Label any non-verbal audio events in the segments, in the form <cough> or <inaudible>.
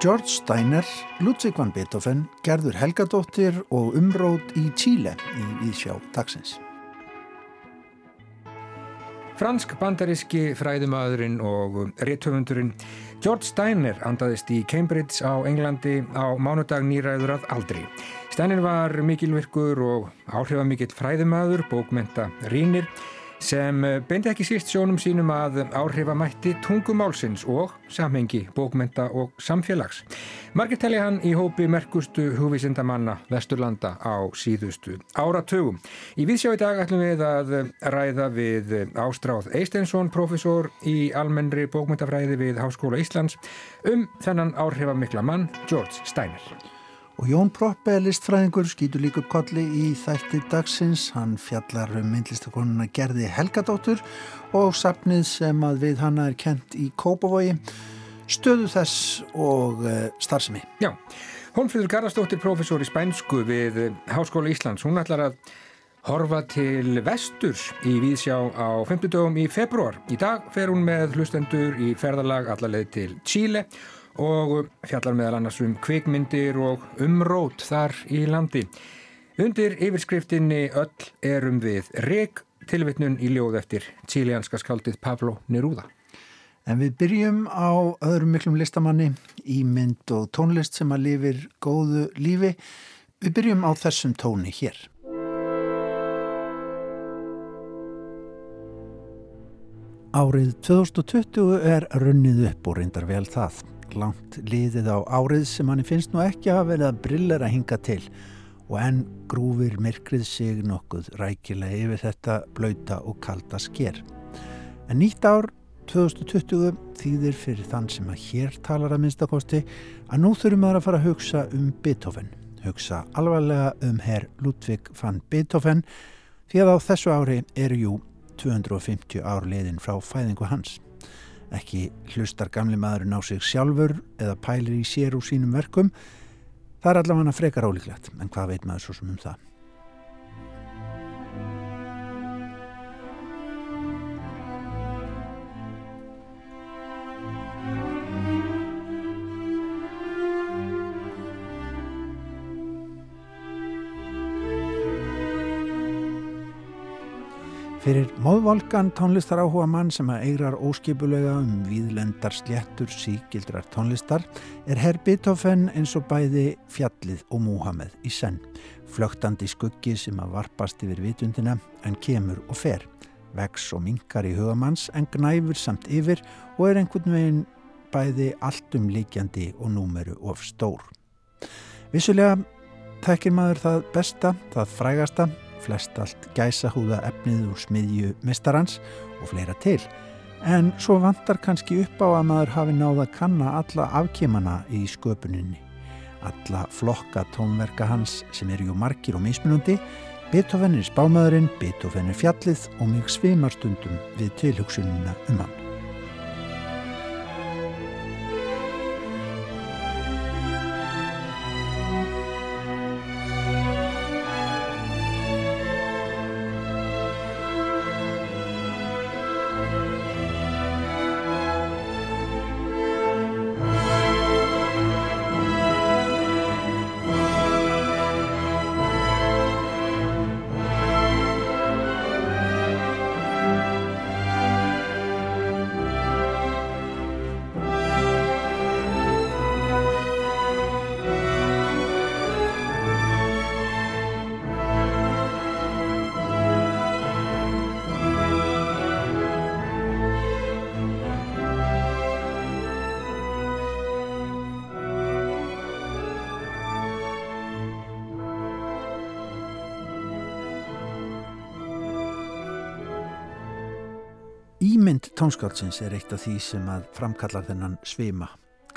George Steiner, Ludwig van Beethoven, Gerður Helgadóttir og umrót í Tíle í Íðsjá dagsins. Fransk-bandaríski fræðumadurinn og réttöfundurinn George Steiner andaðist í Cambridge á Englandi á mánudag nýræður að aldri. Steiner var mikilvirkur og áhrifamikill fræðumadur, bókmenta rínir sem eh, beindi ekki síst sjónum sínum að áhrifamætti tungumálsins og samhengi bókmenta og samfélags. Margir telli hann í hópi merkustu hugvísindamanna Vesturlanda á síðustu áratögum. Í viðsjá í dag ætlum við að ræða við Ástráð Eistensson, profesor í almennri bókmentafræði við Háskóla Íslands um þennan áhrifamikla mann George Steiner. Og Jón Proppe, listfræðingur, skýtur líka upp kolli í þætti dagsins. Hann fjallar um myndlistakonuna Gerði Helgadóttur og sapnið sem að við hanna er kent í Kópavogi, stöðu þess og uh, starfsemi. Já, Hónfríður Garðarsdóttir, professor í spænsku við Háskóla Íslands, hún ætlar að horfa til vesturs í Víðsjá á 50 dögum í februar. Í dag fer hún með hlustendur í ferðalag allarleið til Chile og og fjallar meðal annars um kvikmyndir og umrót þar í landi. Undir yfirskriftinni öll erum við reg tilvittnun í ljóð eftir tílianska skaldið Pablo Neruda. En við byrjum á öðrum miklum listamanni í mynd og tónlist sem að lifir góðu lífi. Við byrjum á þessum tóni hér. Árið 2020 er runnið upp og reyndar vel það langt liðið á árið sem hann finnst nú ekki að verið að brillera hinga til og enn grúfir myrkrið sig nokkuð rækilega yfir þetta blauta og kalda sker. En nýtt ár 2020 þýðir fyrir þann sem að hér talar að minnstakosti að nú þurfum við að fara að hugsa um Beethoven, hugsa alvarlega um herr Ludvig van Beethoven því að á þessu ári eru jú 250 ár liðin frá fæðingu hans. Ekki hlustar gamli maðurinn á sig sjálfur eða pælir í sér úr sínum verkum. Það er allavega frekar ólíklegt, en hvað veit maður svo sem um það? Fyrir móðvolkan tónlistar áhuga mann sem að eigrar óskipulega um víðlendar sléttur síkildrar tónlistar er herr Beethoven eins og bæði fjallið og Múhameð í senn. Flögtandi skuggi sem að varpast yfir vitundina en kemur og fer. Vex og minkar í hugamanns en gnæfur samt yfir og er einhvern veginn bæði alltum líkjandi og númeru of stór. Vissulega tekir maður það besta, það frægasta flest allt gæsahúða efnið úr smiðju mistarans og fleira til. En svo vantar kannski upp á að maður hafi náða að kanna alla afkímana í sköpuninni. Alla flokka tónverka hans sem eru jú margir og mismunandi, Beethoven er spámaðurinn, Beethoven er fjallið og mjög svimarstundum við tilhugsununa um hann. Tónskáldsins er eitt af því sem að framkallar þennan svima.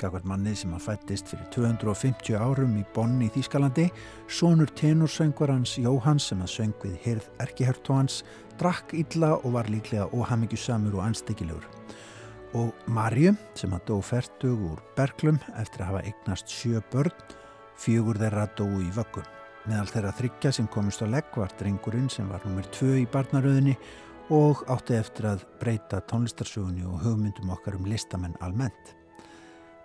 Gagvart manni sem að fættist fyrir 250 árum í Bonn í Þýskalandi, sonur tenorsöngvarans Jóhanns sem að söng við hirð erkihertóhans, drakk illa og var líklega óhamingjusamur og anstekkilegur. Og Marju sem að dó færtug úr Berglum eftir að hafa eignast sjö börn, fjögur þeirra dó í vöggum. Meðal þeirra þryggja sem komist á legg var drengurinn sem var nummer tvö í barnaröðinni og átti eftir að breyta tónlistarsögunni og hugmyndum okkar um listamenn almennt.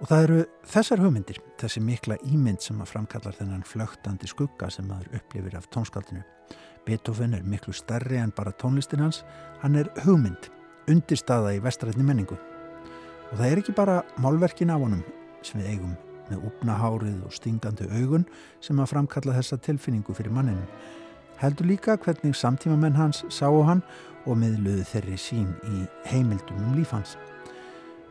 Og það eru þessar hugmyndir, þessi mikla ímynd sem að framkallar þennan flögtandi skugga sem maður upplifir af tónskaldinu. Beethoven er miklu starri en bara tónlistin hans, hann er hugmynd, undirstaða í vestrætni menningu. Og það er ekki bara málverkin af honum sem við eigum með úpnahárið og stingandi augun sem að framkalla þessa tilfinningu fyrir manninu. Heldur líka hvernig samtímamenn hans sáu hann og miðluðu þeirri sín í heimildum um lífans.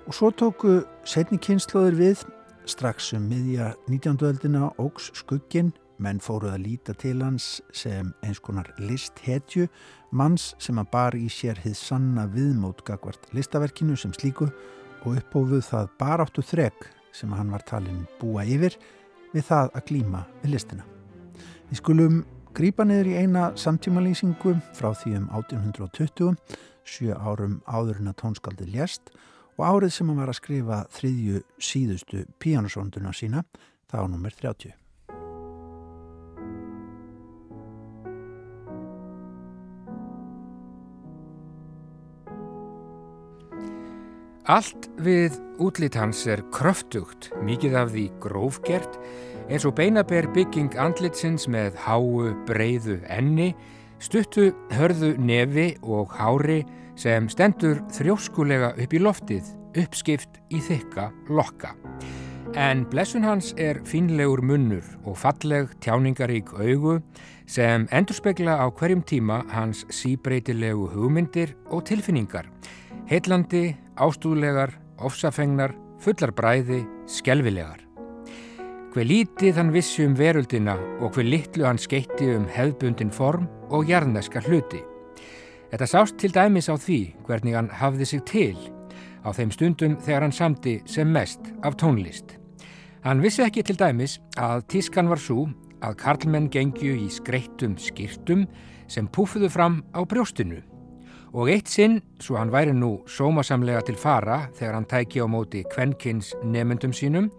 Og svo tóku setni kynnslóðir við strax um miðja 19. öldina ógs skuggin, menn fóruð að líta til hans sem eins konar listhetju, manns sem að bar í sér hið sanna viðmót gagvart listaverkinu sem slíku og uppófuð það baráttu þrek sem hann var talin búa yfir við það að glíma við listina. Við skulum grípa niður í eina samtímalýsingu frá því um 1820, sjö árum áðurinn að tónskaldi lést og árið sem hann var að skrifa þriðju síðustu píanusónduna sína, það á nummer 30. Allt við útlýtt hans er kröftugt, mikið af því grófgert, eins og beinaber bygging andlitsins með háu, breyðu enni, stuttu, hörðu nefi og hári sem stendur þrjóskulega upp í loftið, uppskipt í þykka lokka. En blessun hans er finlegur munnur og falleg tjáningarík augu sem endurspegla á hverjum tíma hans síbreytilegu hugmyndir og tilfinningar. Heitlandi, ástúðlegar, ofsafengnar, fullar bræði, skelvilegar. Hver lítið hann vissi um veruldina og hver litlu hann skeitti um hefðbundin form og jarneska hluti. Þetta sást til dæmis á því hvernig hann hafði sig til á þeim stundum þegar hann samti sem mest af tónlist. Hann vissi ekki til dæmis að tískan var svo að karlmenn gengju í skreittum skýrtum sem púfuðu fram á brjóstinu og eitt sinn, svo hann væri nú sómasamlega til fara þegar hann tæki á móti kvenkins nefnundum sínum,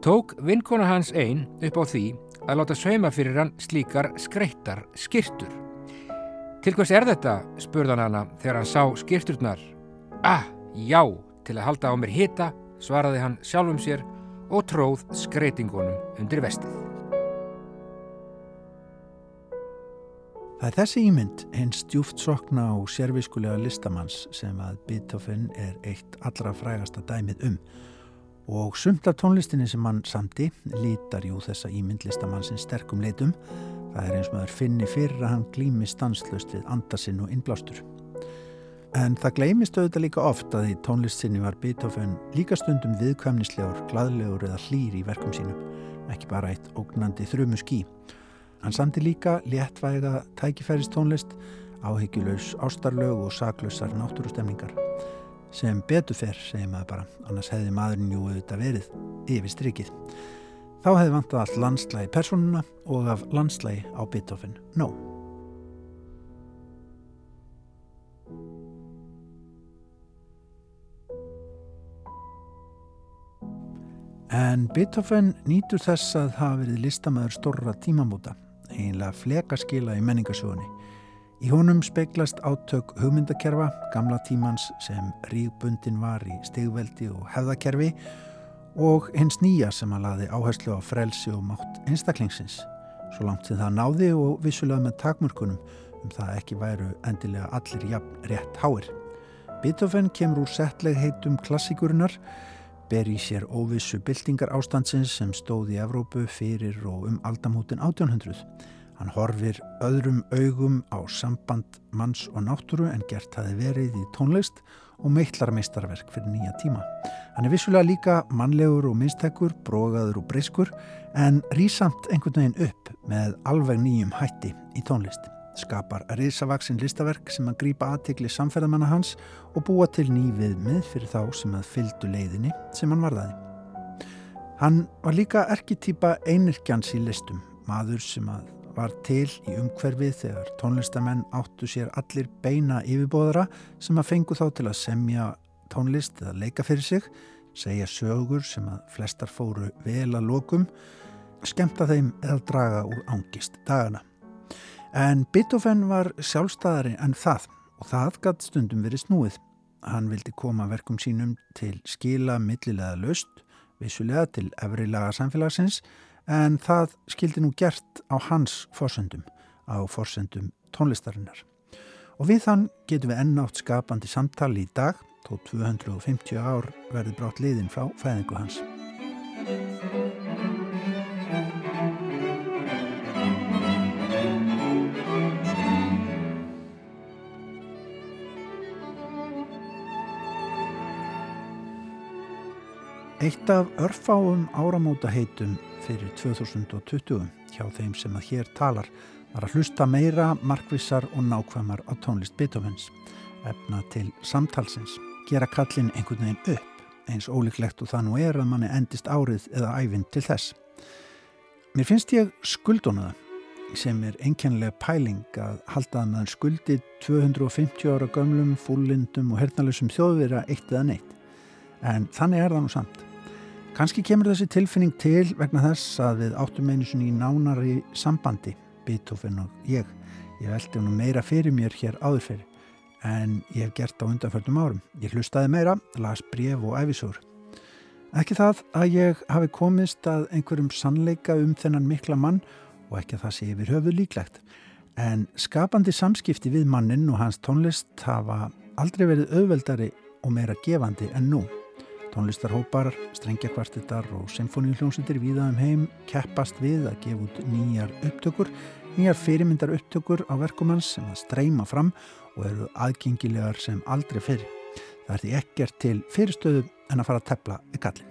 tók vinkona hans einn upp á því að láta sauma fyrir hann slíkar skreittar skýrtur. Til hvers er þetta? spurðan hana þegar hann sá skýrturnar. Ah, já, til að halda á mér hita, svaraði hann sjálfum sér og tróð skreitingunum undir vestið. Það er þessi ímynd, hins djúft sokna og sérviskulega listamanns sem að Beethoven er eitt allra frægasta dæmið um og sumt af tónlistinni sem hann samti lítar jú þessa ímynd listamannsins sterkum leitum Það er eins og maður finni fyrir að hann glými stanslust við andasinn og innblástur. En það gleimist auðvitað líka oft að í tónlistsinni var Beethoven líka stundum viðkvæmnislegur, gladlegur eða hlýr í verkum sínum, ekki bara eitt ógnandi þrjumu skí. Hann samti líka léttvæga tækifæristónlist, áhyggjulegs ástarlög og saklausar náttúrustemningar. Sem betufer, segir maður bara, annars hefði maðurinn jú auðvitað verið yfir strikið. Þá hefði vantað allt landslægi personuna og af landslægi á Beethoven No. En Beethoven nýtur þess að hafa verið listamæður stórra tímamóta, einlega flekaskila í menningasjóni. Í honum speglast átök hugmyndakerfa, gamla tímans sem rígbundin var í stegveldi og hefðakerfi og hins nýja sem að laði áherslu á frelsi og mátt einstaklingsins svo langt sem það náði og vissulega með takmörkunum um það ekki væru endilega allir jafn rétt háir. Beethoven kemur úr settleg heitum klassíkurinnar, ber í sér óvissu byltingar ástandsins sem stóð í Evrópu fyrir og um aldamútin 1800. Hann horfir öðrum augum á samband manns og náttúru en gert hafi verið í tónlist og meitlarmeistarverk fyrir nýja tíma. Hann er vissulega líka mannlegur og minnstekkur, brógaður og breyskur en rýsamt einhvern veginn upp með alveg nýjum hætti í tónlist. Skapar risavaksinn listaverk sem að grýpa aðtikli samferðamanna hans og búa til nývið mið fyrir þá sem að fyldu leiðinni sem hann varðaði. Hann var líka erketýpa einirkjans í listum, maður sem að var til í umhverfið þegar tónlistamenn áttu sér allir beina yfirbóðara sem að fengu þá til að semja tónlist eða leika fyrir sig, segja sögur sem að flestar fóru vel að lokum, skemta þeim eða draga úr ángist dagana. En Beethoven var sjálfstæðari en það og það gatt stundum verið snúið. Hann vildi koma verkum sínum til skila millilega löst, vissulega til efrilaga samfélagsins en það skildi nú gert á hans fórsöndum, á fórsöndum tónlistarinnar. Og við þann getum við ennátt skapandi samtali í dag, þó 250 ár verði brátt liðin frá fæðingu hans. Eitt af örfáum áramóta heitum fyrir 2020 hjá þeim sem að hér talar var að hlusta meira, markvissar og nákvæmar á tónlist Beethovens, efna til samtalsins, gera kallin einhvern veginn upp, eins ólíklegt og það nú er að manni endist árið eða æfinn til þess. Mér finnst ég skuldunaða sem er einkennilega pæling að halda að maður skuldi 250 ára gömlum, fúllindum og hernalösum þjóðvira eitt eða neitt. En þannig er það nú samt. Kanski kemur þessi tilfinning til vegna þess að við áttum einu svona í nánari sambandi, Beethoven og ég. Ég veldi hann meira fyrir mér hér áður fyrir, en ég hef gert á undanfjöldum árum. Ég hlustaði meira, las bref og æfisur. Ekki það að ég hafi komist að einhverjum sannleika um þennan mikla mann og ekki að það sé yfir höfu líklegt. En skapandi samskipti við mannin og hans tónlist hafa aldrei verið auðveldari og meira gefandi en nú. Tónlistarhópar, strengjakvartettar og symfóníuljónsettir viða um heim keppast við að gefa út nýjar upptökur, nýjar fyrirmyndar upptökur á verkumanns sem að streyma fram og eru aðgengilegar sem aldrei fyrir. Það er því ekkert til fyrirstöðu en að fara að tepla í kallin.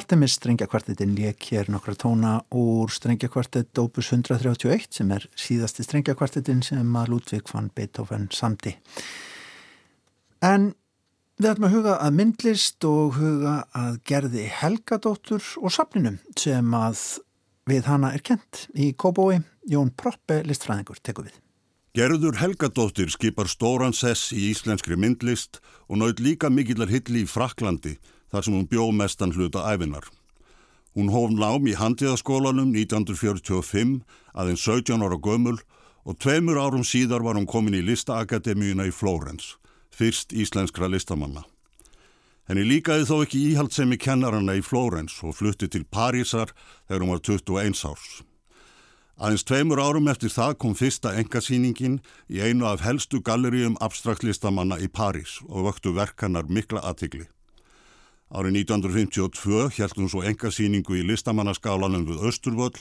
Artemis strengjakvartetin leik hér nokkra tóna úr strengjakvartet Opus 131 sem er síðasti strengjakvartetin sem að Ludvig van Beethoven samti. En við ætlum að huga að myndlist og huga að gerði Helgadóttur og sapninum sem að við hana er kent í Kóbói. Jón Proppe listfræðingur tekur við. Gerður Helgadóttir skipar stóran sess í íslenskri myndlist og nátt líka mikillar hilli í Fraklandi þar sem hún bjó mestan hluta æfinar. Hún hóf nám í handíðaskólanum 1945 aðeins 17 ára gömul og tveimur árum síðar var hún komin í listaakademíuna í Flórens, fyrst íslenskra listamanna. Henni líkaði þó ekki íhaldsemi kennarana í Flórens og flutti til Parísar þegar hún var 21 árs. Aðeins tveimur árum eftir það kom fyrsta engasýningin í einu af helstu galleríum abstraktlistamanna í París og vöktu verkanar mikla aðtigli. Árið 1952 held hún svo engasýningu í listamannaskálanum við Östurvöll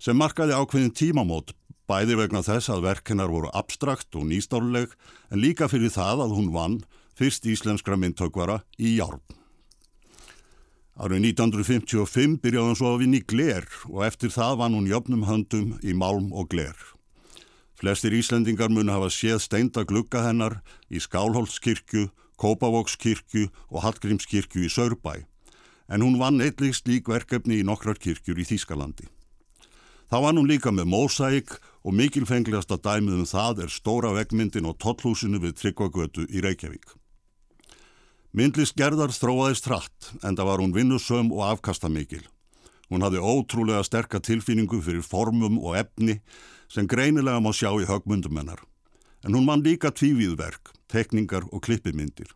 sem markaði ákveðin tímamót bæði vegna þess að verkenar voru abstrakt og nýstáluleg en líka fyrir það að hún vann fyrst íslenskra myndtökvara í járn. Árið 1955 byrjaði hún svo að vinni gler og eftir það vann hún jöfnum höndum í málm og gler. Flestir Íslendingar muni hafa séð steinda glugga hennar í Skálholtskirkju, Kópavókskirkju og Hallgrímskirkju í Sörbæ, en hún vann eitthvað slík verkefni í nokkrar kirkjur í Þýskalandi. Þá vann hún líka með mósæk og mikilfenglegasta dæmið um það er stóra vegmyndin og tollhúsinu við Tryggvagötu í Reykjavík. Myndlist gerðar þróaðist hratt en það var hún vinnusöm og afkastamikil. Hún hafði ótrúlega sterka tilfinningu fyrir formum og efni sem greinilega má sjá í högmundum hennar. En hún mann líka tvívíðverk, tekningar og klippimyndir.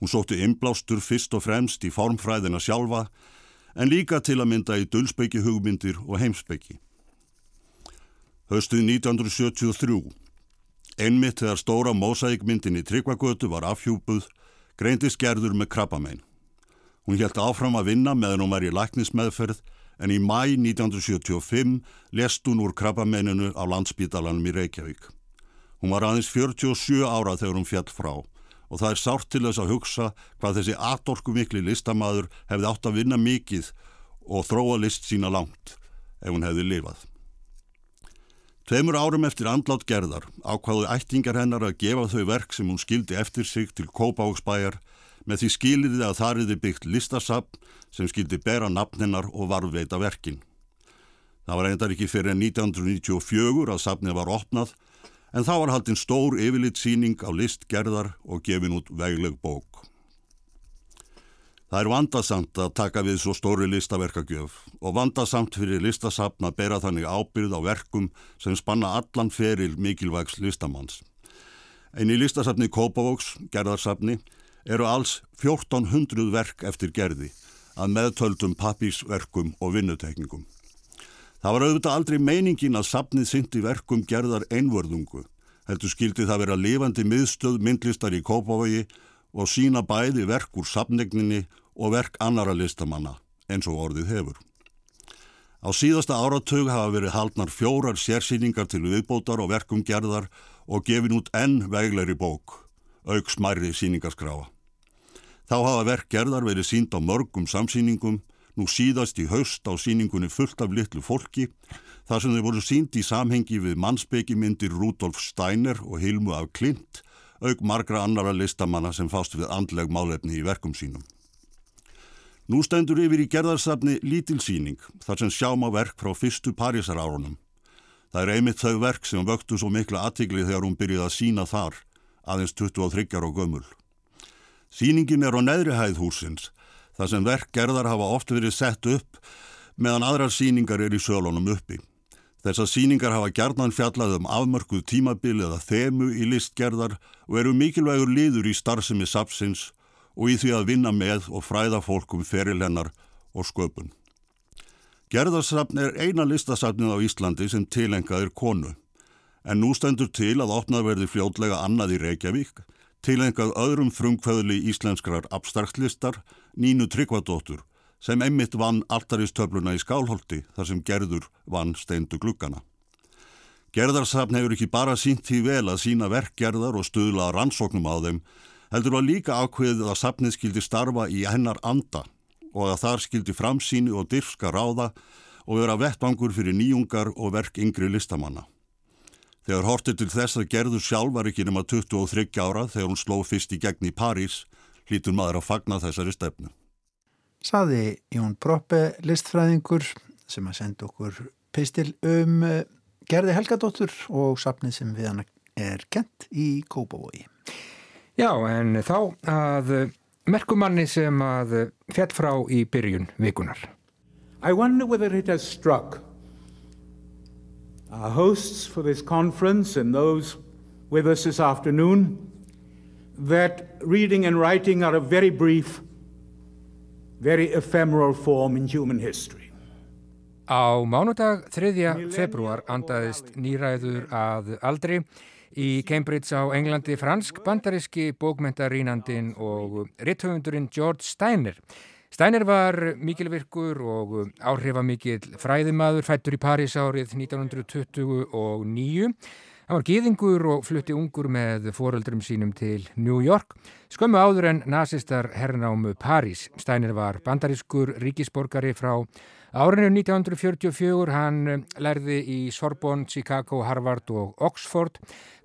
Hún sótti inblástur fyrst og fremst í formfræðina sjálfa en líka til að mynda í dölsbyggi hugmyndir og heimsbyggi. Höstuð 1973. Einmitt þegar stóra mósækmyndin í Tryggvagötu var afhjúpuð, greindist gerður með krabbamein. Hún helt áfram að vinna meðan hún var í læknismeðferð en í mæ 1975 lest hún úr krabbameininu á landsbítalanum í Reykjavík. Hún var aðeins 47 ára þegar hún fjall frá og það er sárt til þess að hugsa hvað þessi atorku mikli listamæður hefði átt að vinna mikið og þróa list sína langt ef hún hefði lifað. Tveimur árum eftir andlátt gerðar ákvaðu ættingar hennar að gefa þau verk sem hún skildi eftir sig til Kópáksbæjar með því skiliði að þariði byggt listasapn sem skildi bera nafninnar og varveita verkin. Það var endar ekki fyrir 1994 að sapnið var opnað en þá var haldinn stór yfirlitsýning á listgerðar og gefin út vegleg bók. Það er vandasamt að taka við svo stóri listaverkagjöf og vandasamt fyrir listasapn að bera þannig ábyrð á verkum sem spanna allan feril mikilvægs listamanns. En í listasapni Kópavóks, gerðarsapni, eru alls 1400 verk eftir gerði að meðtöldum papísverkum og vinnutekningum. Það var auðvitað aldrei meiningin að sapnið syndi verkum gerðar einvörðungu. Heldur skildi það vera lifandi miðstöð myndlistar í Kópavogi og sína bæði verk úr sapnegninni og verk annara listamanna eins og orðið hefur. Á síðasta áratug hafa verið haldnar fjórar sérsýningar til viðbótar og verkum gerðar og gefin út enn vegleiri bók, auk smærri síningarskráa. Þá hafa verk gerðar verið sínd á mörgum samsýningum, nú síðast í haust á síningunni fullt af litlu fólki, þar sem þau voru sínd í samhengi við mannsbyggjmyndir Rudolf Steiner og Hilmu af Klint, auk margra annara listamanna sem fást við andleg málefni í verkum sínum. Nú stendur yfir í gerðarsafni lítilsýning, þar sem sjáum á verk frá fyrstu Parísarárunum. Það er einmitt þau verk sem vöktu svo mikla aðtigli þegar hún byrjuði að sína þar, aðeins 23 og gömul. Sýningin er á neðri hæð húsins, þar sem verk gerðar hafa oft verið sett upp meðan aðrar sýningar er í sölunum uppi. Þessar sýningar hafa gerðnan fjallað um afmörkuð tímabili eða þemu í listgerðar og eru mikilvægur liður í starfsemi sapsins og í því að vinna með og fræða fólkum ferilennar og sköpun. Gerðarsafn er eina listasafnið á Íslandi sem tilengað er konu, en nú stendur til að opnað verði fljótlega annað í Reykjavík tilengað öðrum frumkvæðli íslenskrar abstraktlistar Nínu Tryggvadóttur sem einmitt vann alltaristöfluna í skálholti þar sem gerður vann steindu gluggana. Gerðarsafn hefur ekki bara sínt því vel að sína verkgerðar og stuðla rannsóknum á þeim, heldur að líka ákveðið að safnið skildi starfa í hennar anda og að þar skildi framsýni og dyrfska ráða og vera vettvangur fyrir nýjungar og verk yngri listamanna. Þegar hortið til þess að gerður sjálf var ekki nema 23 ára þegar hún sló fyrst í gegn í París, hlítur maður að fagna þessari stefnu. Saði Jón Proppe, listfræðingur sem að senda okkur pistil um eh, gerði Helgadóttur og sapnið sem við hann er kent í Kópavogi. Já, en þá að merkumanni sem að fjall frá í byrjun vikunar. I wonder whether it has struck our hosts for this conference and those with us this afternoon that reading and writing are a very brief, very ephemeral form in human history. Á mánudag 3. februar andaðist nýræður að aldri í Cambridge á Englandi fransk bandariski bókmentarínandin og ritthöfundurinn George Steiner Steiner var mikilvirkur og áhrifamikill fræðimaður fættur í París árið 1929. Hann var gýðingur og flutti ungur með foreldrum sínum til New York. Skömmu áður en nazistar herrnámu París. Steiner var bandarískur ríkisborgari frá Árinu 1944 hann eh, lærði í Sorbonne, Chicago, Harvard og Oxford,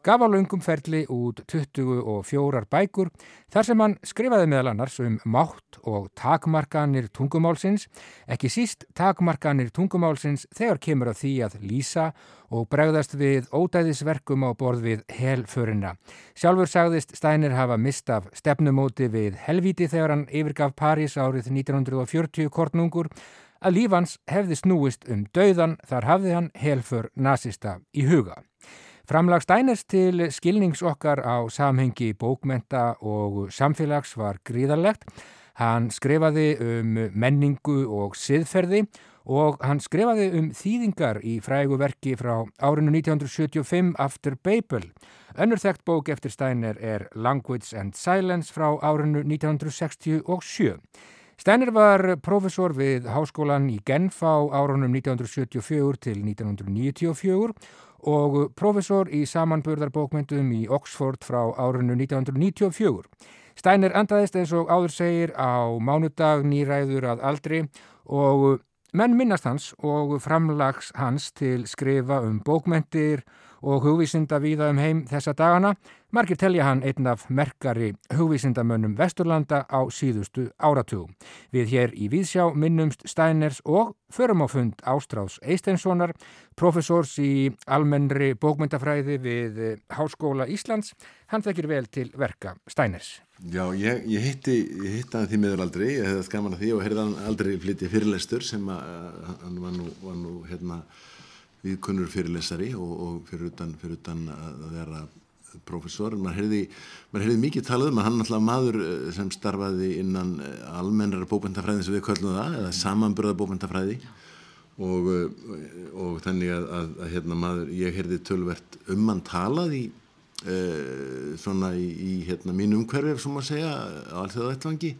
gaf á laungum ferli út 24 bækur þar sem hann skrifaði meðal annars um mátt og takmarkanir tungumálsins, ekki síst takmarkanir tungumálsins þegar kemur að því að lýsa og bregðast við ódæðisverkum á borð við helförina. Sjálfur sagðist Stænir hafa mist af stefnumóti við helvíti þegar hann yfirgaf París árið 1940 kortnungur að lífans hefði snúist um dauðan þar hafði hann helfur nazista í huga. Framlag Stæners til skilnings okkar á samhengi bókmenta og samfélags var gríðarlegt. Hann skrifaði um menningu og siðferði og hann skrifaði um þýðingar í frægu verki frá árinu 1975 After Babel. Önnur þekkt bók eftir Steiner er Language and Silence frá árinu 1967. Steiner var profesor við háskólan í Genf á árunum 1974 til 1994 og profesor í samanburðarbókmyndum í Oxford frá árunum 1994. Steiner andaðist eins og áður segir á mánudag nýræður að aldri og menn minnast hans og framlags hans til skrifa um bókmyndir og hugvísinda víða um heim þessa dagana. Margir telja hann einn af merkari hugvísindamönnum Vesturlanda á síðustu áratugum. Við hér í Víðsjá minnumst Steiners og förum á fund Ástráðs Eisteinssonar, profesors í almennri bókmyndafræði við Háskóla Íslands. Hann þekkir vel til verka Steiners. Já, ég, ég hitti hann því meður aldrei, ég hefði skaman að því og heyrði hann aldrei flytja fyrirlestur sem að hann var nú, var nú hérna viðkunnur fyrirlesari og, og fyrir, utan, fyrir utan að vera profesor. Man heyrði, man heyrði mikið talað um að hann alltaf maður eh, sem starfaði innan eh, almennara bókvendafræði sem við köllum það, eða samanburða bókvendafræði og, eh, og þannig að, að, að hérna maður, ég heyrði tölvert um hann talað í uh, svona í, í hérna mín umhverfið, sem að segja, á allþjóða vettvangi.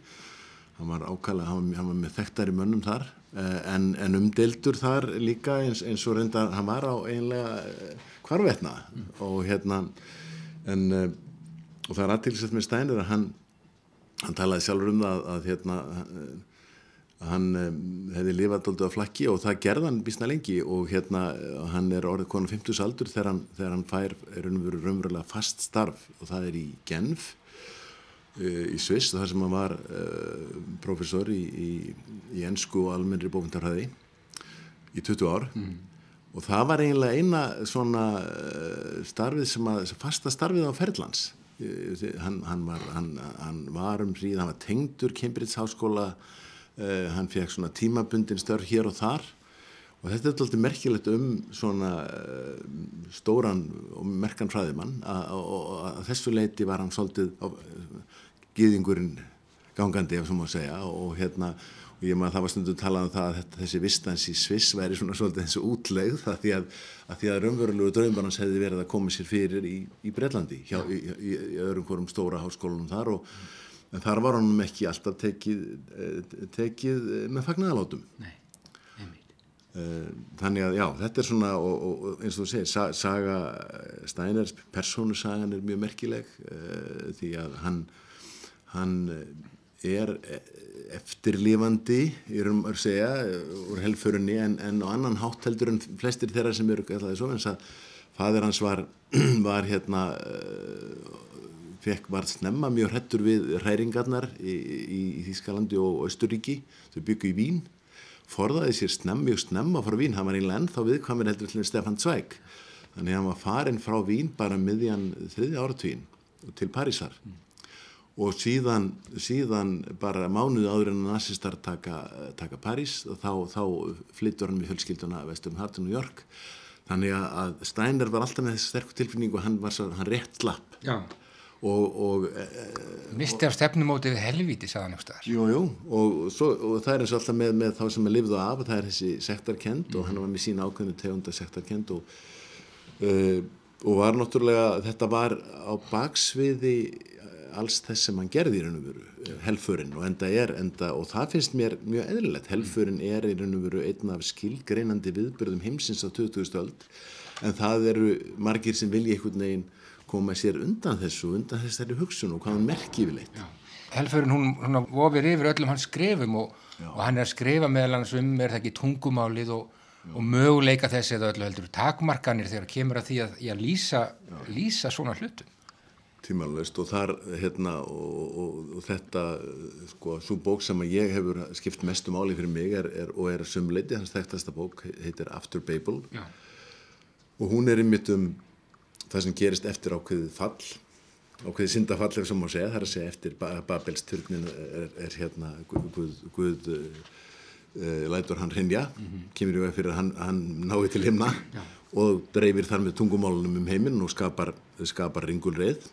Hann var ákala, hann hann var með þekktari mönnum þar Eh, en, en umdeldur þar líka eins, eins og reynda hann var á einlega eh, mm. og hérna en uh, og það er aðtilsett með Stænir að hann hann talaði sjálfur um það að hérna hann hefði lifað doldið á flakki og það gerði hann bísna lengi og hérna hann er orðið konar 50 aldur þegar hann, þegar hann fær raunverulega fast starf og það er í Genf í Sviss þar sem hann var uh, professor í, í, í ennsku og almennri bókmyndarhæði í 20 ár. Mm. og það var eiginlega eina svona uh, starfið sem að fasta starfið á Ferðlands uh, hann, hann, var, hann, hann var um hríð, hann var tengdur Cambridge háskóla hann fekk svona tímabundin störf hér og þar. Og þetta er alltaf merkilegt um svona stóran og merkan fræðimann. Að þessu leiti var hann svolítið gýðingurinn gangandi ef svo má segja og hérna og ég maður það var stundum talað um það að þetta, þessi vistans í Sviss væri svona svolítið þessu útlegð það því að, að því að raunverulegu draumarans hefði verið að koma sér fyrir í, í Breitlandi hjá, í, í, í öðrum hverjum stóra háskólunum þar og en þar var hann ekki alltaf tekið, eh, tekið með fagnæðalótum Nei, eh, þannig að já, þetta er svona og, og eins og þú segir, saga, Steiners, persónusagan er mjög merkileg uh, því að hann hann eh, er eh, eftirlifandi í raun og segja úr helfurunni en, en á annan hátt heldur en flestir þeirra sem eru alltaf þessu en að fadir hans var, <clears throat> var hérna uh, fekk var snemma mjög hrettur við hræringarnar í, í, í Þískalandi og Östuríki þau byggu í Vín forðaði sér snemm, mjög snemma frá Vín. Hann var einlega ennþá viðkvæmir heldur til Stefan Zweig. Þannig að hann var farin frá Vín bara miðjan þriðja áratvín til Parísar. Mm og síðan, síðan bara mánuði áður en nazistar taka, taka París og þá, þá flyttur hann með fjölskylduna vestum Hartu, New York. Þannig að Steiner var alltaf með þessi sterkur tilfinning og hann var svo, hann rétt slapp. Já. Og, og e, Misti af stefnumótið helvíti, sagðan einhverstaðar Jújú, og, og það er eins og alltaf með, með þá sem er lifðu af það er þessi sektarkend mm. og hann var með sína ákveðinu tegunda sektarkend og uh, og var náttúrulega, þetta var á baksviði alls þess sem hann gerði í raun og veru eh, helfurinn og enda er enda, og það finnst mér mjög eðlilegt. Helfurinn er í raun og veru einn af skilgreinandi viðbyrðum heimsins á 2000 öld en það eru margir sem vilja einhvern veginn koma sér undan þessu undan þessari hugsun og hvað hann merkir við leitt helfurinn hún, hún vofir yfir öllum hans skrifum og, og hann er að skrifa meðal hans um er það ekki tungumálið og, og möguleika þessi eða öllu heldur takmarkanir þegar kemur að því að, að lýsa, lýsa svona hlutum tímanleist og þar hérna og, og, og þetta sko svo bók sem að ég hefur skipt mestu máli fyrir mig er, er, og er sumleiti, hans þekktasta bók heitir After Babel Já. og hún er einmitt um það sem gerist eftir ákveðið fall ákveðið syndafall ef sem má segja, það er að segja eftir Babels turnin er, er hérna Guð, Guð uh, lætur hann hrinja mm -hmm. kemur í veg fyrir að hann, hann nái til himna Já. og dreifir þar með tungumálunum um heiminn og skapar, skapar ringulreið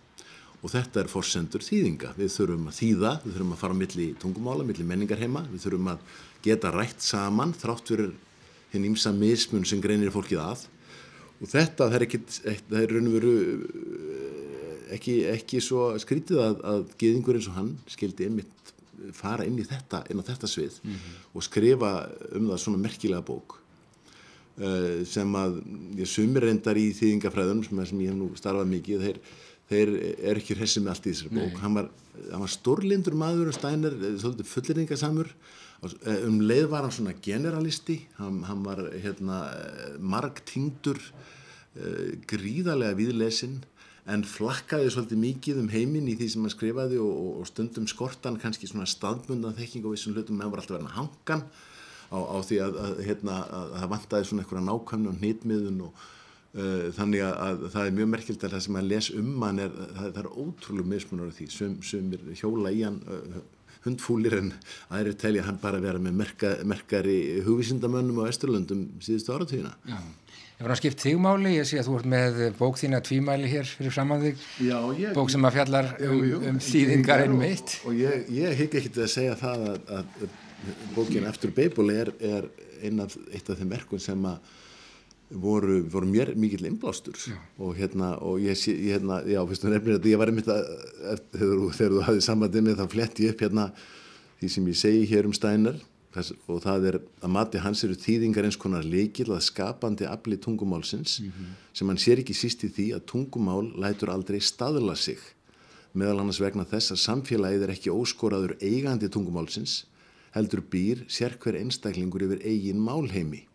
og þetta er forsendur þýðinga. Við þurfum að þýða, við þurfum að fara millir tungumála, millir menningarheima, við þurfum að geta rætt saman þrátt fyrir hinn ímsa mismun sem greinir fólkið að og þetta það er ekki, það er raun og veru eh, ekki, ekki svo skrítið að, að geðingur eins og hann skildi einmitt fara inn í þetta, inn á þetta svið mm -hmm. og skrifa um það svona merkilega bók uh, sem að ég sumir reyndar í þýðingafræðunum sem, sem ég hef nú starfað mikið þeir þeir er ekki hressi með allt í þessari bók. Hann var, var stórlindur maður og Steiner eh, fulleringasamur eh, um leið var hann svona generalisti. Hann, hann var hérna, eh, margtingdur gríðarlega viðlesin en flakkaði svolítið mikið um heiminn í því sem hann skrifaði og, og stundum skortan kannski svona staðbundan þekking á vissum hlutum. Meðan var alltaf verið að hangan á, á því að, að, hérna, að það vantæði svona einhverja nákvæmni og nýtmiðun og þannig að það er mjög merkilt að það sem að les um hann er, það, það er ótrúlega mismunar af því, sem, sem er hjóla í hann uh, hundfúlir en aðri telja hann bara vera með merka, merkari hugvísindamönnum á Östurlundum síðustu áratvíðina. Já, ég var að skipt þig máli, ég sé að þú ert með bók þína tvímæli hér fyrir framann þig, Já, ég, bók sem að fjallar um, um þýðingar einn meitt. Og ég, ég higg ekki til að segja það að, að bókin Eftir Beibuli er, er einn af, eitt af þeim verkun sem að voru, voru mér mikill innblástur. Og hérna og ég, ég hérna, já, fyrstu nefnir þetta, ég var einmitt að þegar, þegar þú hafið sambandið með þá flett ég upp hérna því sem ég segi hér um Steiner og það er að mati hans eru þýðingar eins konar leikil að skapandi afli tungumálsins mm -hmm. sem hann sér ekki síst í því að tungumál lætur aldrei staðla sig. Meðal annars vegna þess að samfélagið er ekki óskoraður eigandi tungumálsins heldur býr sér hver einstaklingur yfir eigin málheimi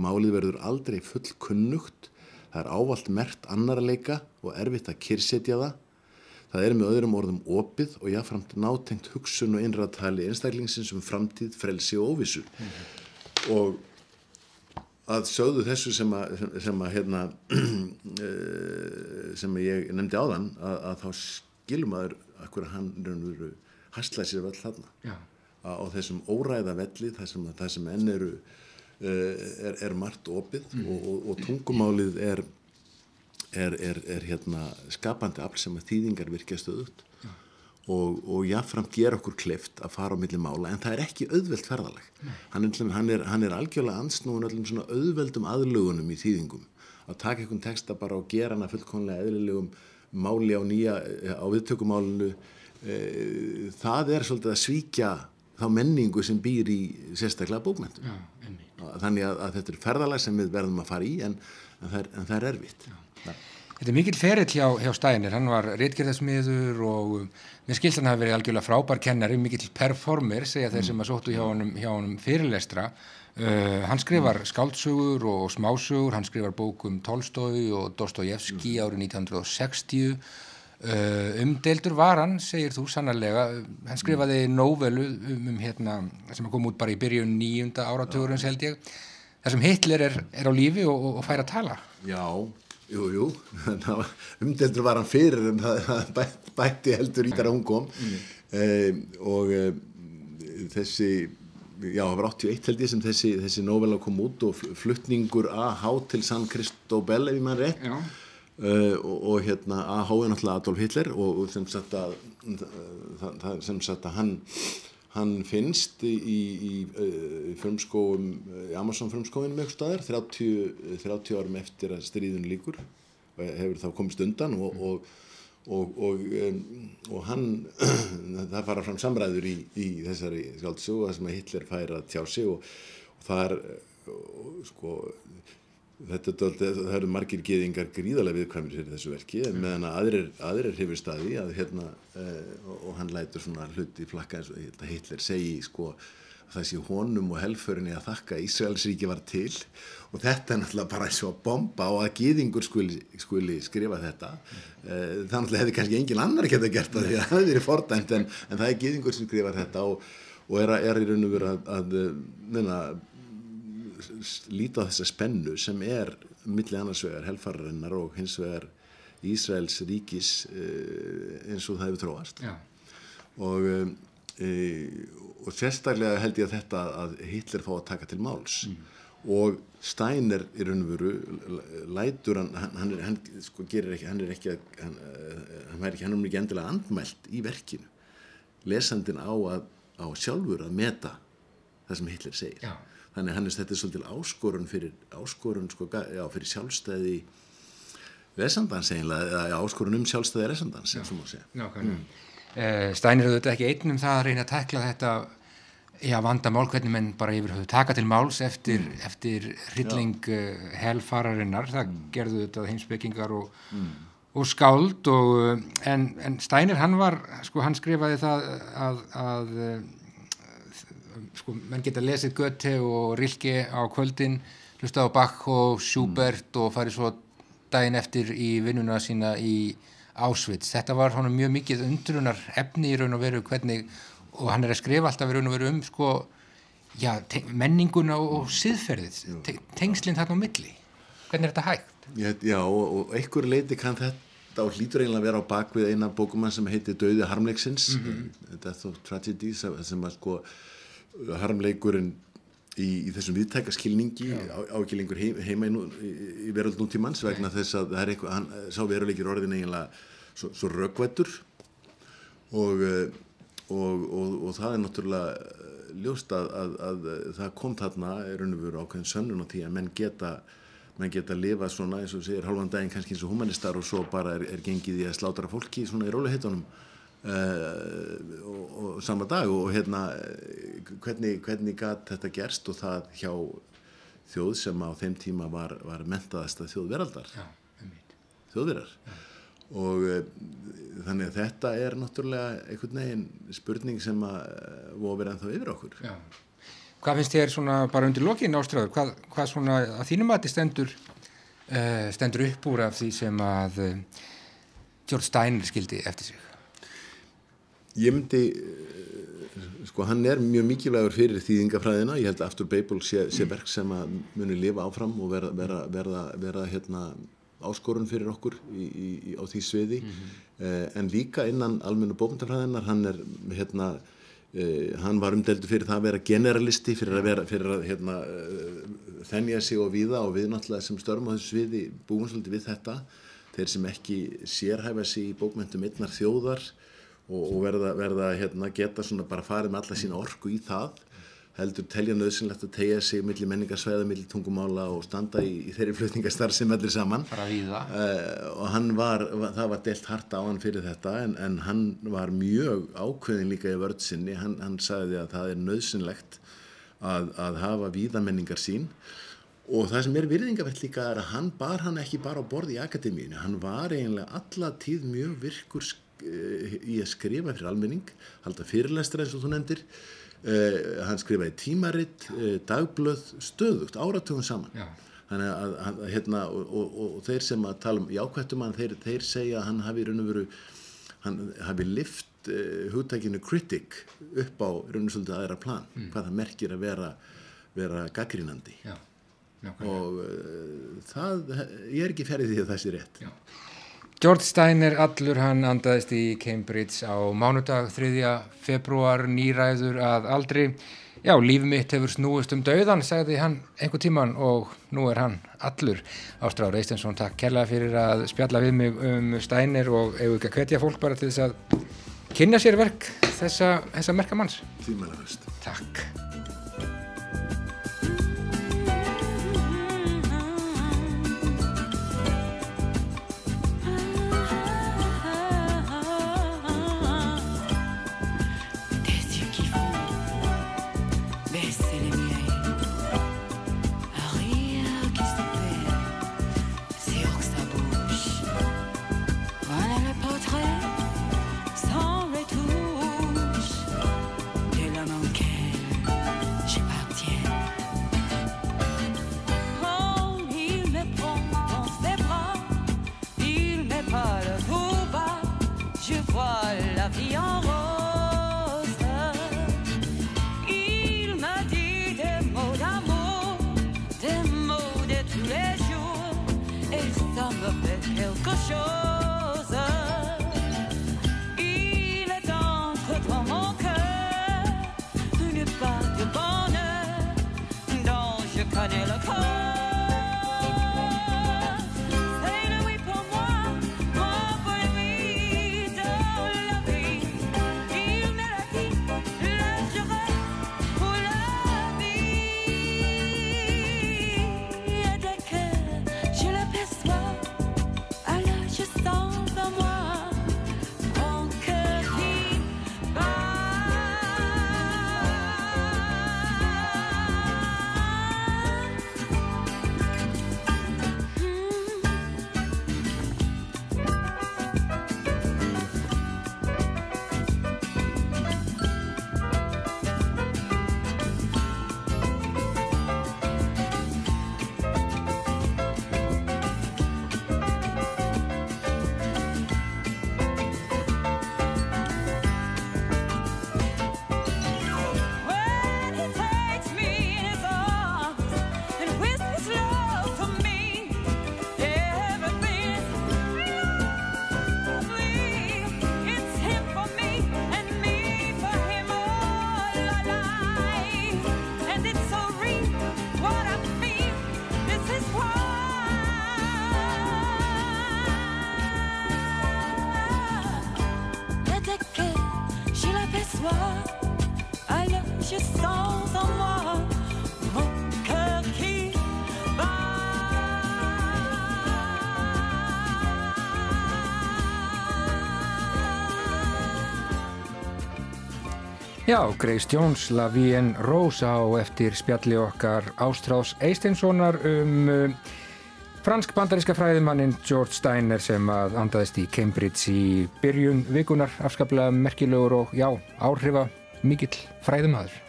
Málið verður aldrei full kunnugt, það er ávalt mert annarleika og erfitt að kyrsetja það. Það er með öðrum orðum opið og jáframt nátengt hugsun og innræðtali einstaklingsins um framtíð, frelsi og óvissu. Mm -hmm. Og að sögðu þessu sem að, sem að, hérna, <clears throat> eh, sem að ég nefndi á þann, að, að þá skilum aður að hann hastlæði sér vall þarna. Já. Á þessum óræða velli, það sem, það sem enn eru er, er margt opið mm. og, og, og tungumálið er, er, er hérna skapandi afl sem að þýðingar virkja stöðut ja. og, og jáfnframt ger okkur kleift að fara á milli mála en það er ekki auðvelt ferðaleg hann, hann, hann er algjörlega ansnúin öllum svona auðveldum aðlugunum í þýðingum. Að taka einhvern texta bara og gera hana fullkonlega eðlilegum máli á nýja á viðtökumálinu e, það er svolítið að svíkja þá menningu sem býr í sérstaklega bókmæntum ja, þannig að, að þetta er ferðalag sem við verðum að fara í en, en, það, er, en það er erfitt. Þetta er mikil ferill hjá, hjá Stænir hann var reitgerðasmiður og um, mér skilt hann hafi verið algjörlega frábær kennari mikil performer, segja þeir sem að sóttu hjá honum, hjá honum fyrirlestra. Uh, hann skrifar skáltsugur og smásugur, hann skrifar bókum Tolstói og Dostojevski árið 1960 Uh, umdeildur var hann, segir þú sannarlega, hann skrifaði nóvelu um, um hérna, sem kom út bara í byrjun nýjunda áratugurins held ég. Þar sem Hitler er, er á lífi og, og fær að tala. Já, jú, jú. <laughs> Umdeildur var hann fyrir en það bæ, bætti heldur í þegar hún kom. Mm. uh, og uh, þessi já, það var 81 held ég sem þessi, þessi nóvela kom út og fluttningur að há til San Cristobel ef ég mann rétt. Já Uh, og, og hérna að háið náttúrulega Adolf Hitler og, og sem sagt að það, sem sagt að hann hann finnst í, í, í uh, frumskóum í Amazon frumskóinum eitthvað staðar 30, 30 árum eftir að stríðun líkur og hefur þá komist undan og og, og og hann <clears throat> það fara fram samræður í, í þessari skáldsögu að sem að Hitler fær að tjá sig og það er sko þetta, það eru margir geðingar gríðarlega viðkvæmir fyrir þessu verki en meðan að aðrir, aðrir hefur staði að hérna eh, og, og hann lætur svona hluti flakka eins og Hitler segi sko að það sé honum og helförinni að þakka Ísraelsríki var til. Og þetta er náttúrulega bara eins og að bomba og að geðingur skuli, skuli skrifa þetta. Eh, það náttúrulega hefði kannski engin annar geta gert það því að það hefði verið fordæmt en, en það er geðingur sem skrifa þetta og, og er, er í raun og veru að, að neina líta á þessa spennu sem er milli annars vegar helfararinnar og hins vegar Ísraels ríkis eh, eins og það hefur tróast og, e, og sérstaklega held ég að þetta að Hitler fá að taka til máls. Mm. og Steiner í raun og veru lætur hann, hann, er, hann sko gerir ekki, hann er ekki hann, hann er ekki, hann er ekki endilega andmælt í verkinu. Lesandin á að á sjálfur að meta það sem Hitler segir. Já þannig hann er þetta svolítil áskorun fyrir áskorun sko, já, fyrir sjálfstæði resandans eiginlega, eða áskorun um sjálfstæði resandans, mm. uh, Stænir auðvitað ekki einnum það að reyna að tekla þetta já, vandamál, hvernig menn bara yfir höfu taka til máls eftir, mm. eftir hrylling uh, helfararinnar það mm. gerðu þetta heimsbyggingar og, mm. og skáld og, eh, en, en Stænir hann var sko hann skrifaði það að, að sko, menn geta lesið Göte og Rilke á kvöldin hlusta á Bach og Schubert mm. og farið svo daginn eftir í vinnuna sína í Auschwitz. Þetta var hann mjög mikið undrunar efni í raun og veru hvernig, og hann er að skrifa alltaf í raun og veru um sko, já, menninguna og siðferðið, te tengslinn þarna á milli. Hvernig er þetta hægt? Já, já og, og einhver leiti kann þetta og hlýtur eiginlega að vera á bakvið eina bókumann sem heitir Dauði harmleiksins, mm -hmm. Death of Tragedy, sem að sko harmleikurinn í, í þessum viðtækaskilningi ákilningur heima í, í, í veröld nútímanns vegna Nei. þess að það er eitthvað, hann sá veruleikir orðin eiginlega svo, svo röggvættur og, eh, og, og, og það er náttúrulega eh, ljóst að, að, að það kom þarna er raun og veru ákveðin sönnun á því að menn geta menn geta að lifa svona eins og segir halvan daginn kannski eins og humanistar og svo bara er, er gengið í að slátra fólki svona í róliheitunum Uh, og, og sama dag og hérna hvernig, hvernig gæt þetta gerst og það hjá þjóð sem á þeim tíma var, var mentaðasta þjóðveraldar? Þjóðverar og uh, þannig að þetta er náttúrulega einhvern veginn spurning sem að voru verið ennþá yfir okkur. Já. Hvað finnst þér svona bara undir lokin áströður, hvað, hvað svona að þínum að þetta stendur uh, stendur upp úr af því sem að George Steiner skildi eftir sig Ég myndi, eh, sko hann er mjög mikilvægur fyrir þýðingafræðina, ég held Aftur Beibul sé, sé verk sem að muni lifa áfram og verða, verða, verða, verða hérna, áskorun fyrir okkur í, í, á því sviði, mm -hmm. eh, en líka innan almennu bókmyndafræðinar, hann er hérna, eh, hann var umdeldu fyrir það að vera generalisti, fyrir að vera, fyrir að hérna, eh, þennja sig og viða og við náttúrulega sem störm á þessu sviði búum svolítið við þetta, þeir sem ekki sérhæfa sig í bókmyndum einnar þjóðar, og, og verða, verða hérna, geta svona bara farið með alla sína orku í það heldur telja nöðsynlegt að tegja sig millir menningarsvæða, millir tungumála og standa í, í þeirri flutningastar sem allir saman. Uh, og hann var, það var delt harta á hann fyrir þetta en, en hann var mjög ákveðin líka í vördsinni, hann, hann sagði að það er nöðsynlegt að, að hafa víðamenningar sín og það sem er virðingavert líka er að hann bar hann ekki bara á borði í akademíinu, hann var eiginlega alla tíð mjög virkur í að skrifa fyrir almenning halda fyrirlestra eins og þú nefndir uh, hann skrifaði tímaritt uh, dagblöð, stöðugt, áratugum saman Já. þannig að, að hérna, og, og, og, þeir sem að tala um jákvættum hann, þeir, þeir segja að hann hafi raun og veru hann hafi lift uh, hugtækinu kritik upp á raun og svolítið aðra plan, mm. hvað það merkir að vera, vera gaggrínandi Já. og það, ég er ekki ferið því að það sé rétt Já George Steiner allur hann andaðist í Cambridge á mánudag 3. februar nýræður að aldri. Já, líf mitt hefur snúist um dauðan sagði hann einhver tíman og nú er hann allur. Ástráður Eistensson, takk kærlega fyrir að spjalla við mig um Steiner og ef ekki að hvetja fólk bara til þess að kynna sér verk þessa, þessa merkamanns Tímanlega Takk Já, Grace Jones, La Vie en Rose á eftir spjalli okkar Ástrás Eisteinssonar um uh, fransk-bandaríska fræðimannin George Steiner sem að andaðist í Cambridge í byrjun vikunar, afskaplega merkilegur og já, áhrifa mikill fræðimaður.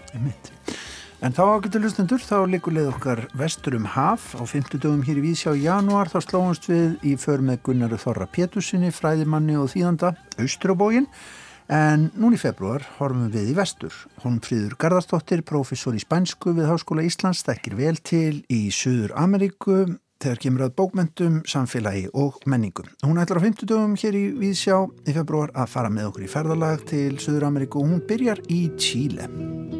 En þá ágættu lustendur, þá likur leið okkar vestur um haf. Á 50 dögum hér í Vísjá í janúar, þá slóumst við í för með Gunnar Þorra Pétursinni, fræðimanni og þýðanda Austrabógin En núni í februar horfum við í vestur. Holmfríður Garðarsdóttir, professor í spænsku við Háskóla Íslands, þekkir vel til í Suður Ameríku þegar kemur að bókmentum, samfélagi og menningum. Hún ætlar á 50 dögum hér í Víðsjá í februar að fara með okkur í ferðalag til Suður Ameríku og hún byrjar í Tíle.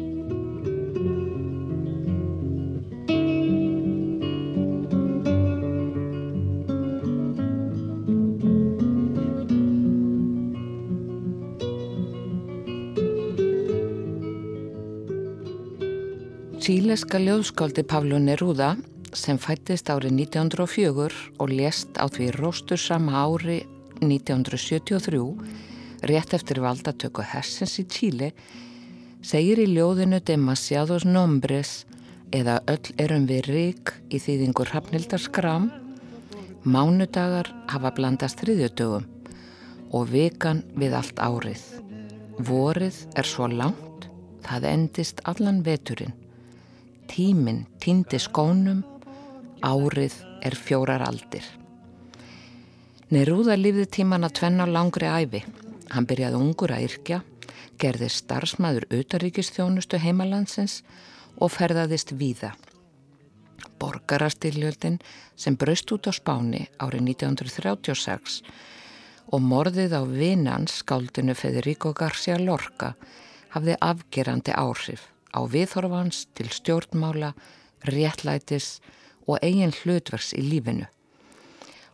Síleska ljóðskáldi Pavlo Neruda sem fættist árið 1904 og lést á því róstur sama ári 1973 rétt eftir valdatöku Hessens í Tíli segir í ljóðinu Demasiados Nombres eða Öll erum við rík í þýðingur Hrafnildar Skram Mánudagar hafa blandast þriðjötugum og vikan við allt árið. Vorið er svo langt, það endist allan veturinn. Tíminn týndi skónum, árið er fjórar aldir. Nerúða lifði tíman að tvenna langri æfi. Hann byrjaði ungur að yrkja, gerði starfsmæður utaríkistjónustu heimalandsins og ferðaðist víða. Borgarastyrljöldin sem braust út á Spáni árið 1936 og morðið á vinans skáldinu Federico García Lorca hafði afgerandi áhrif á viðhorfans til stjórnmála, réttlætis og eigin hlutvers í lífinu.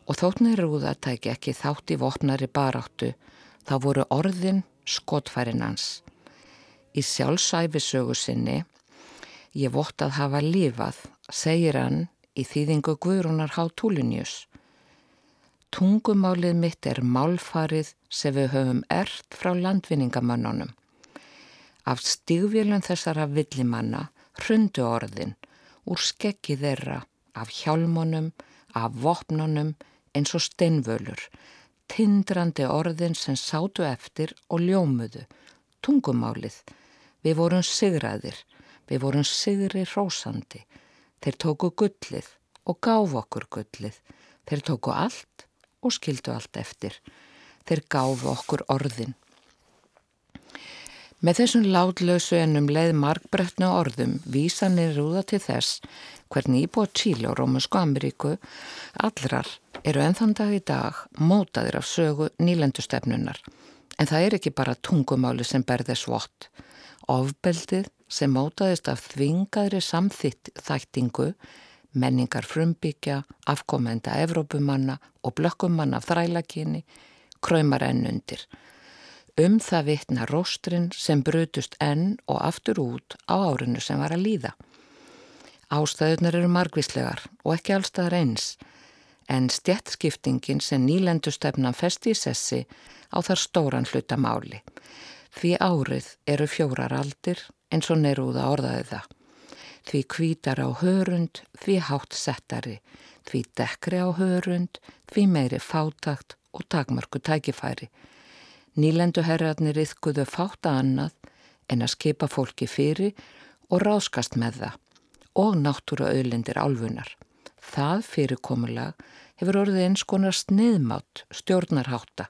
Og þóttnir rúða tæki ekki þátt í vopnari baráttu, þá voru orðin skotfærin hans. Í sjálfsæfisögu sinni, ég vott að hafa lifað, segir hann í þýðingu Guðrúnar Há Túlinjus. Tungumálið mitt er málfarið sem við höfum ert frá landvinningamannunum. Af stígvélun þessara villimanna hrundu orðin úr skeggi þeirra af hjálmunum, af vopnunum eins og steinvölur, tindrandi orðin sem sátu eftir og ljómuðu, tungumálið. Við vorum sigraðir, við vorum sigri rósandi. Þeir tóku gullið og gáf okkur gullið. Þeir tóku allt og skildu allt eftir. Þeir gáfu okkur orðin. Með þessum látlausu ennum leið markbrettnu orðum vísanir rúða til þess hvernig íbúa Tíli og Rómusku Ameríku allrar eru ennþann dag í dag mótaðir af sögu nýlendustefnunar. En það er ekki bara tungumáli sem berði svott. Ofbeldið sem mótaðist af þvingaðri samþitt þættingu, menningar frumbyggja, afkomenda Evrópumanna og blökkumanna af þrælakinni, kræmar enn undir. Um það vitna róstrinn sem brutust enn og aftur út á árinu sem var að líða. Ástæðunar eru margvíslegar og ekki allstaðar eins, en stjættskiptingin sem nýlendustefnan festi í sessi á þar stóran hlutamáli. Því árið eru fjórar aldir eins og nerúða orðaði það. Því kvítar á hörund, því hátt settari, því dekri á hörund, því meiri fátakt og takmörku tækifæri. Nýlenduherrarnir yfkuðu fáta annað en að skipa fólki fyrir og ráskast með það og náttúru auðlindir álfunar. Það fyrirkomulag hefur orðið eins konar sniðmátt stjórnarháta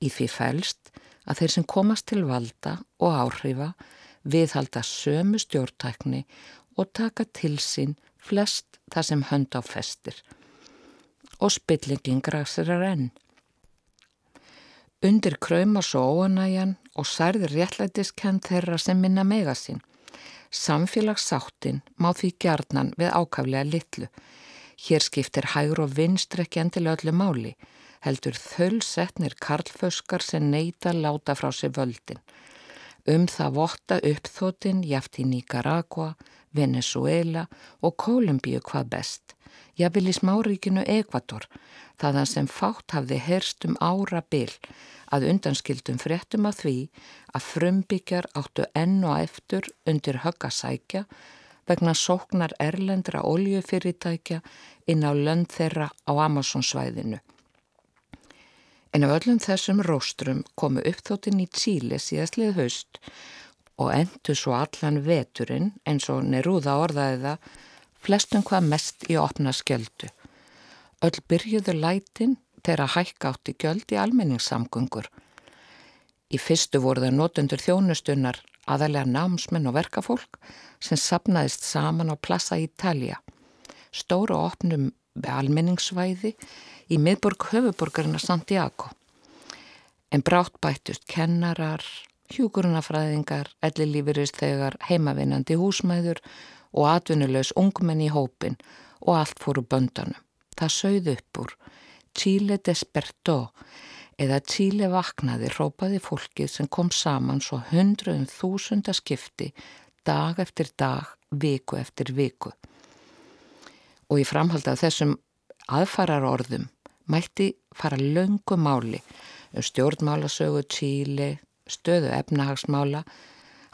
í því fælst að þeir sem komast til valda og áhrifa viðhalda sömu stjórntækni og taka til sín flest það sem hönd á festir. Og spillingin græsir er enn. Undir krauma svo óanæjan og særðir réttlætiskend þeirra sem minna mega sín. Samfélagssáttin má því gjarnan við ákaflega litlu. Hér skiptir hægur og vinstri ekki endilega öllu máli, heldur þölsetnir karlföskar sem neyta láta frá sér völdin. Um það votta uppþótin jaft í Nicaragua, Venezuela og Kolumbíu hvað best. Vil í smáríkinu Ekvator, þaðan sem fátt hafði herst um ára bil að undanskildum fréttum að því að frumbyggjar áttu enn og eftir undir höggasækja vegna sóknar erlendra oljufyrirtækja inn á lönd þeirra á Amazonsvæðinu. En af öllum þessum róstrum komu uppþóttinn í Tíli síðastlið haust og endur svo allan veturinn eins og Nerúða orðaði það flestum hvað mest í opna skjöldu. Öll byrjuðu lætin þeirra hækka átt í gjöld í almenningssamgöngur. Í fyrstu voru það notendur þjónustunnar aðalega námsmenn og verkafólk sem sapnaðist saman á Plaza Italia. Stóru opnum við almenningssvæði í miðborg höfuborgarina Santiago. En brátt bættust kennarar, hjúkurunafræðingar, ellilífurist þegar heimavinnandi húsmæður og atvinnulegs ungmenn í hópin og allt fóru böndanum. Það sögð upp úr Chile despertó eða Chile vaknaði rópaði fólkið sem kom saman svo hundruðum þúsunda skipti dag eftir dag, viku eftir viku. Og í framhald af þessum aðfarar orðum mætti fara löngu máli um stjórnmálasögu Chile, stöðu efnahagsmála,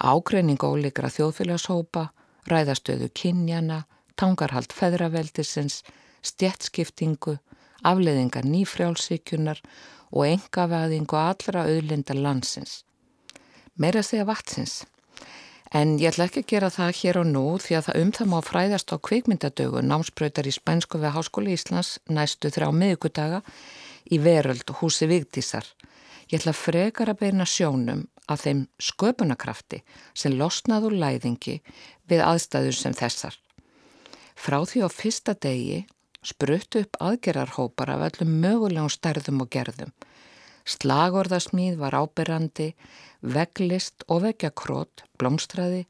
ágreining ólíkra þjóðfélagshópa, ræðastöðu kynjana, tangarhald feðraveldisins, stjettskiptingu, afleðingar nýfrjálsíkjunar og engavæðingu allra auðlinda landsins. Meira segja vatsins. En ég ætla ekki að gera það hér og nú því að það um það má fræðast á kvikmyndadögu námsbröytar í Spænsku við Háskóli Íslands næstu þrjá miðugudaga í veröld húsi Vigdísar. Ég ætla frekar að beina sjónum af þeim sköpunarkrafti sem losnaður læðingi við aðstæður sem þessar. Frá því á fyrsta degi spruttu upp aðgerarhópar af öllum mögulegum stærðum og gerðum. Slagorðasmíð var ábyrrandi, veglist og vekjakrót, blómstræði,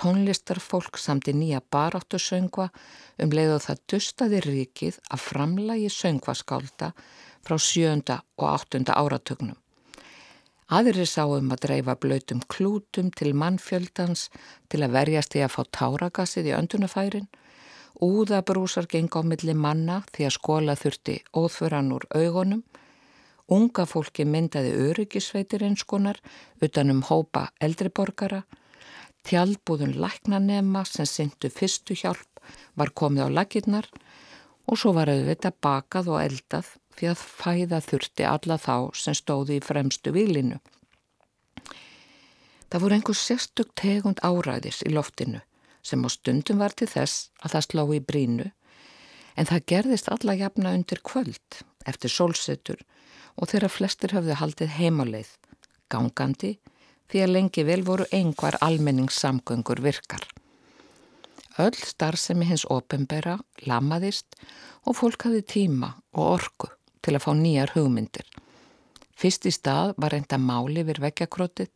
tónlistarfólk samt í nýja baráttu söngva um leið og það dustaði ríkið að framlægi söngvaskálda frá sjönda og áttunda áratugnum. Aðri sáum að dreifa blöytum klútum til mannfjöldans til að verjast í að fá táragassið í öndunafærin Úðabrúsar geng á milli manna því að skóla þurfti óþveran úr augunum. Unga fólki myndaði öryggisveitir einskonar utanum hópa eldriborgara. Tjaldbúðun læknanema sem syndu fyrstu hjálp var komið á lakirnar og svo var auðvitað bakað og eldað því að fæða þurfti alla þá sem stóði í fremstu výlinu. Það voru einhver sérstök tegund áræðis í loftinu sem á stundum var til þess að það sló í brínu en það gerðist alla jafna undir kvöld eftir sólsetur og þeirra flestir höfðu haldið heimáleið, gangandi, því að lengi vel voru einhver almenningssamgöngur virkar. Öll starfsemi hins ofinbera lamaðist og fólk hafði tíma og orku til að fá nýjar hugmyndir. Fyrst í stað var reynda máli við vekkjakrótið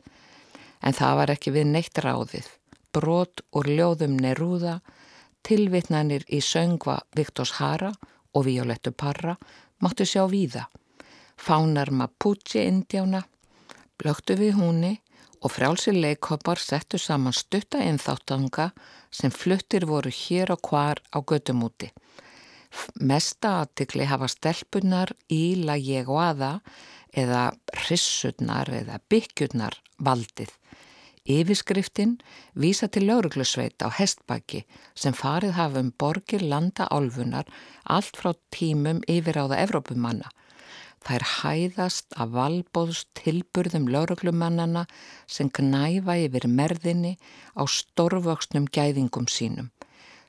en það var ekki við neitt ráðið. Brot úr ljóðum Nerúða, tilvitnanir í söngva Viktors Hara og Violettu Parra máttu sjá víða. Fánar Mapuche indjána, blöktu við húni og frjálsir leikhoppar settu saman stutta innþáttanga sem fluttir voru hér og hvar á gödumúti. Mesta aðtikli hafa stelpunar í la ég og aða eða rissurnar eða byggjurnar valdið. Yfirskriftin vísa til lauruglusveit á hestbaki sem farið hafa um borgir landa álfunar allt frá tímum yfir á það Evrópumanna. Það er hæðast af valbóðs tilburðum lauruglumannana sem knæfa yfir merðinni á stórvöxnum gæðingum sínum.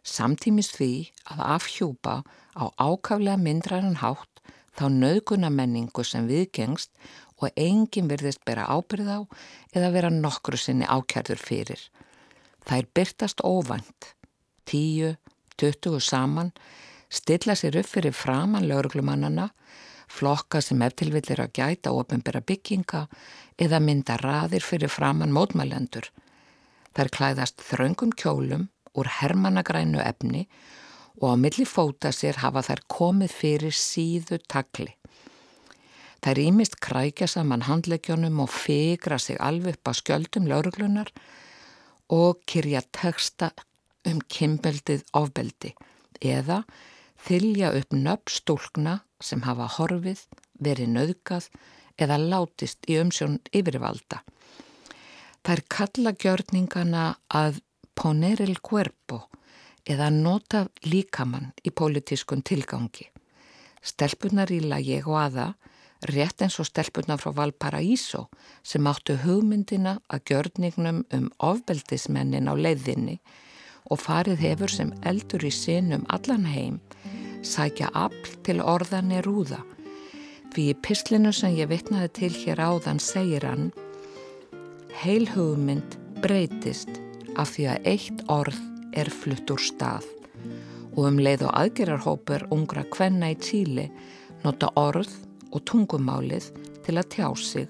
Samtímis því að afhjúpa á ákaflega myndræðan hátt þá nöðgunamenningu sem viðgengst og enginn virðist bera ábyrð á eða vera nokkru sinni ákjærður fyrir. Það er byrtast óvænt. Tíu, tuttugu saman, stilla sér upp fyrir framann lauruglumannana, flokka sem eftirvillir að gæta ofinbera bygginga eða mynda raðir fyrir framann mótmælendur. Þær klæðast þraungum kjólum úr hermannagrænu efni og á milli fóta sér hafa þær komið fyrir síðu takli. Þær ímist krækja saman handleggjónum og fegra sig alveg upp á skjöldum lauruglunar og kyrja texta um kymbeldið ofbeldi eða þylja upp nöpp stúlkna sem hafa horfið, verið nöðgað eða látist í umsjón yfirvalda. Þær kalla gjörningana að poner el cuerpo eða nota líkamann í pólitískun tilgangi. Stelpunar í lagi og aða, rétt eins og stelpunar frá Valparaíso sem áttu hugmyndina að gjörningnum um ofbeldismennin á leiðinni og farið hefur sem eldur í sinum allan heim, sækja afl til orðanir rúða. Því í pislinu sem ég vitnaði til hér áðan segir hann Heil hugmynd breytist af því að eitt orð er flutt úr stað og um leið og aðgerarhópur ungra kvenna í Tíli nota orð og tungumálið til að tjá sig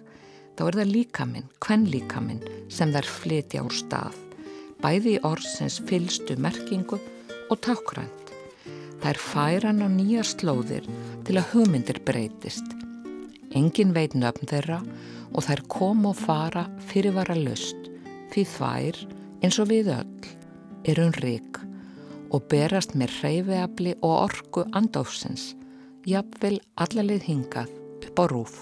þá er það líkaminn, kvennlíkaminn sem þær flytja úr stað bæði í orðsins fylstu merkingu og takkrænt. Er færan á nýja slóðir til að hugmyndir breytist. Engin veit nöfn þeirra og þær kom og fara fyrirvara lust því þær, eins og við öll, er hún rík og berast með hreyfiabli og orgu andófsins, jafnvel allalið hingað upp á rúf.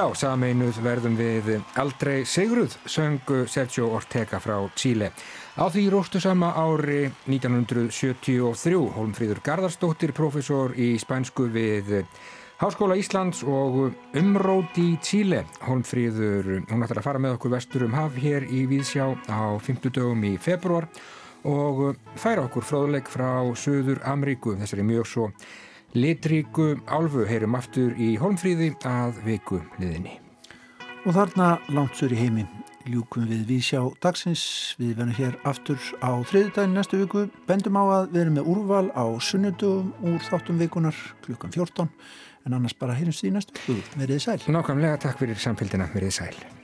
Já, sameinuð verðum við aldrei Sigruð söngu Sergio Ortega frá Chile. Á því róstu sama ári 1973 Holmfríður Garðarsdóttir, profesor í spænsku við Háskóla Íslands og umrót í Chile. Holmfríður, hún ætlar að fara með okkur vestur um haf hér í Víðsjá á 50 dögum í februar og færa okkur fróðleik frá Suður Amríku, þessari mjög svo litríku álfu heyrum aftur í Holmfríði að viku liðinni. Og þarna langt sur í heimi ljúkum við við sjá dagsins. Við verðum hér aftur á þriðdægin næstu viku. Bendum á að við erum með úrval á sunnudum úr þáttum vikunar klukkan 14 en annars bara heyrjumst í næstu viku. Verðið sæl. Nákvæmlega takk fyrir samfélgina, verðið sæl.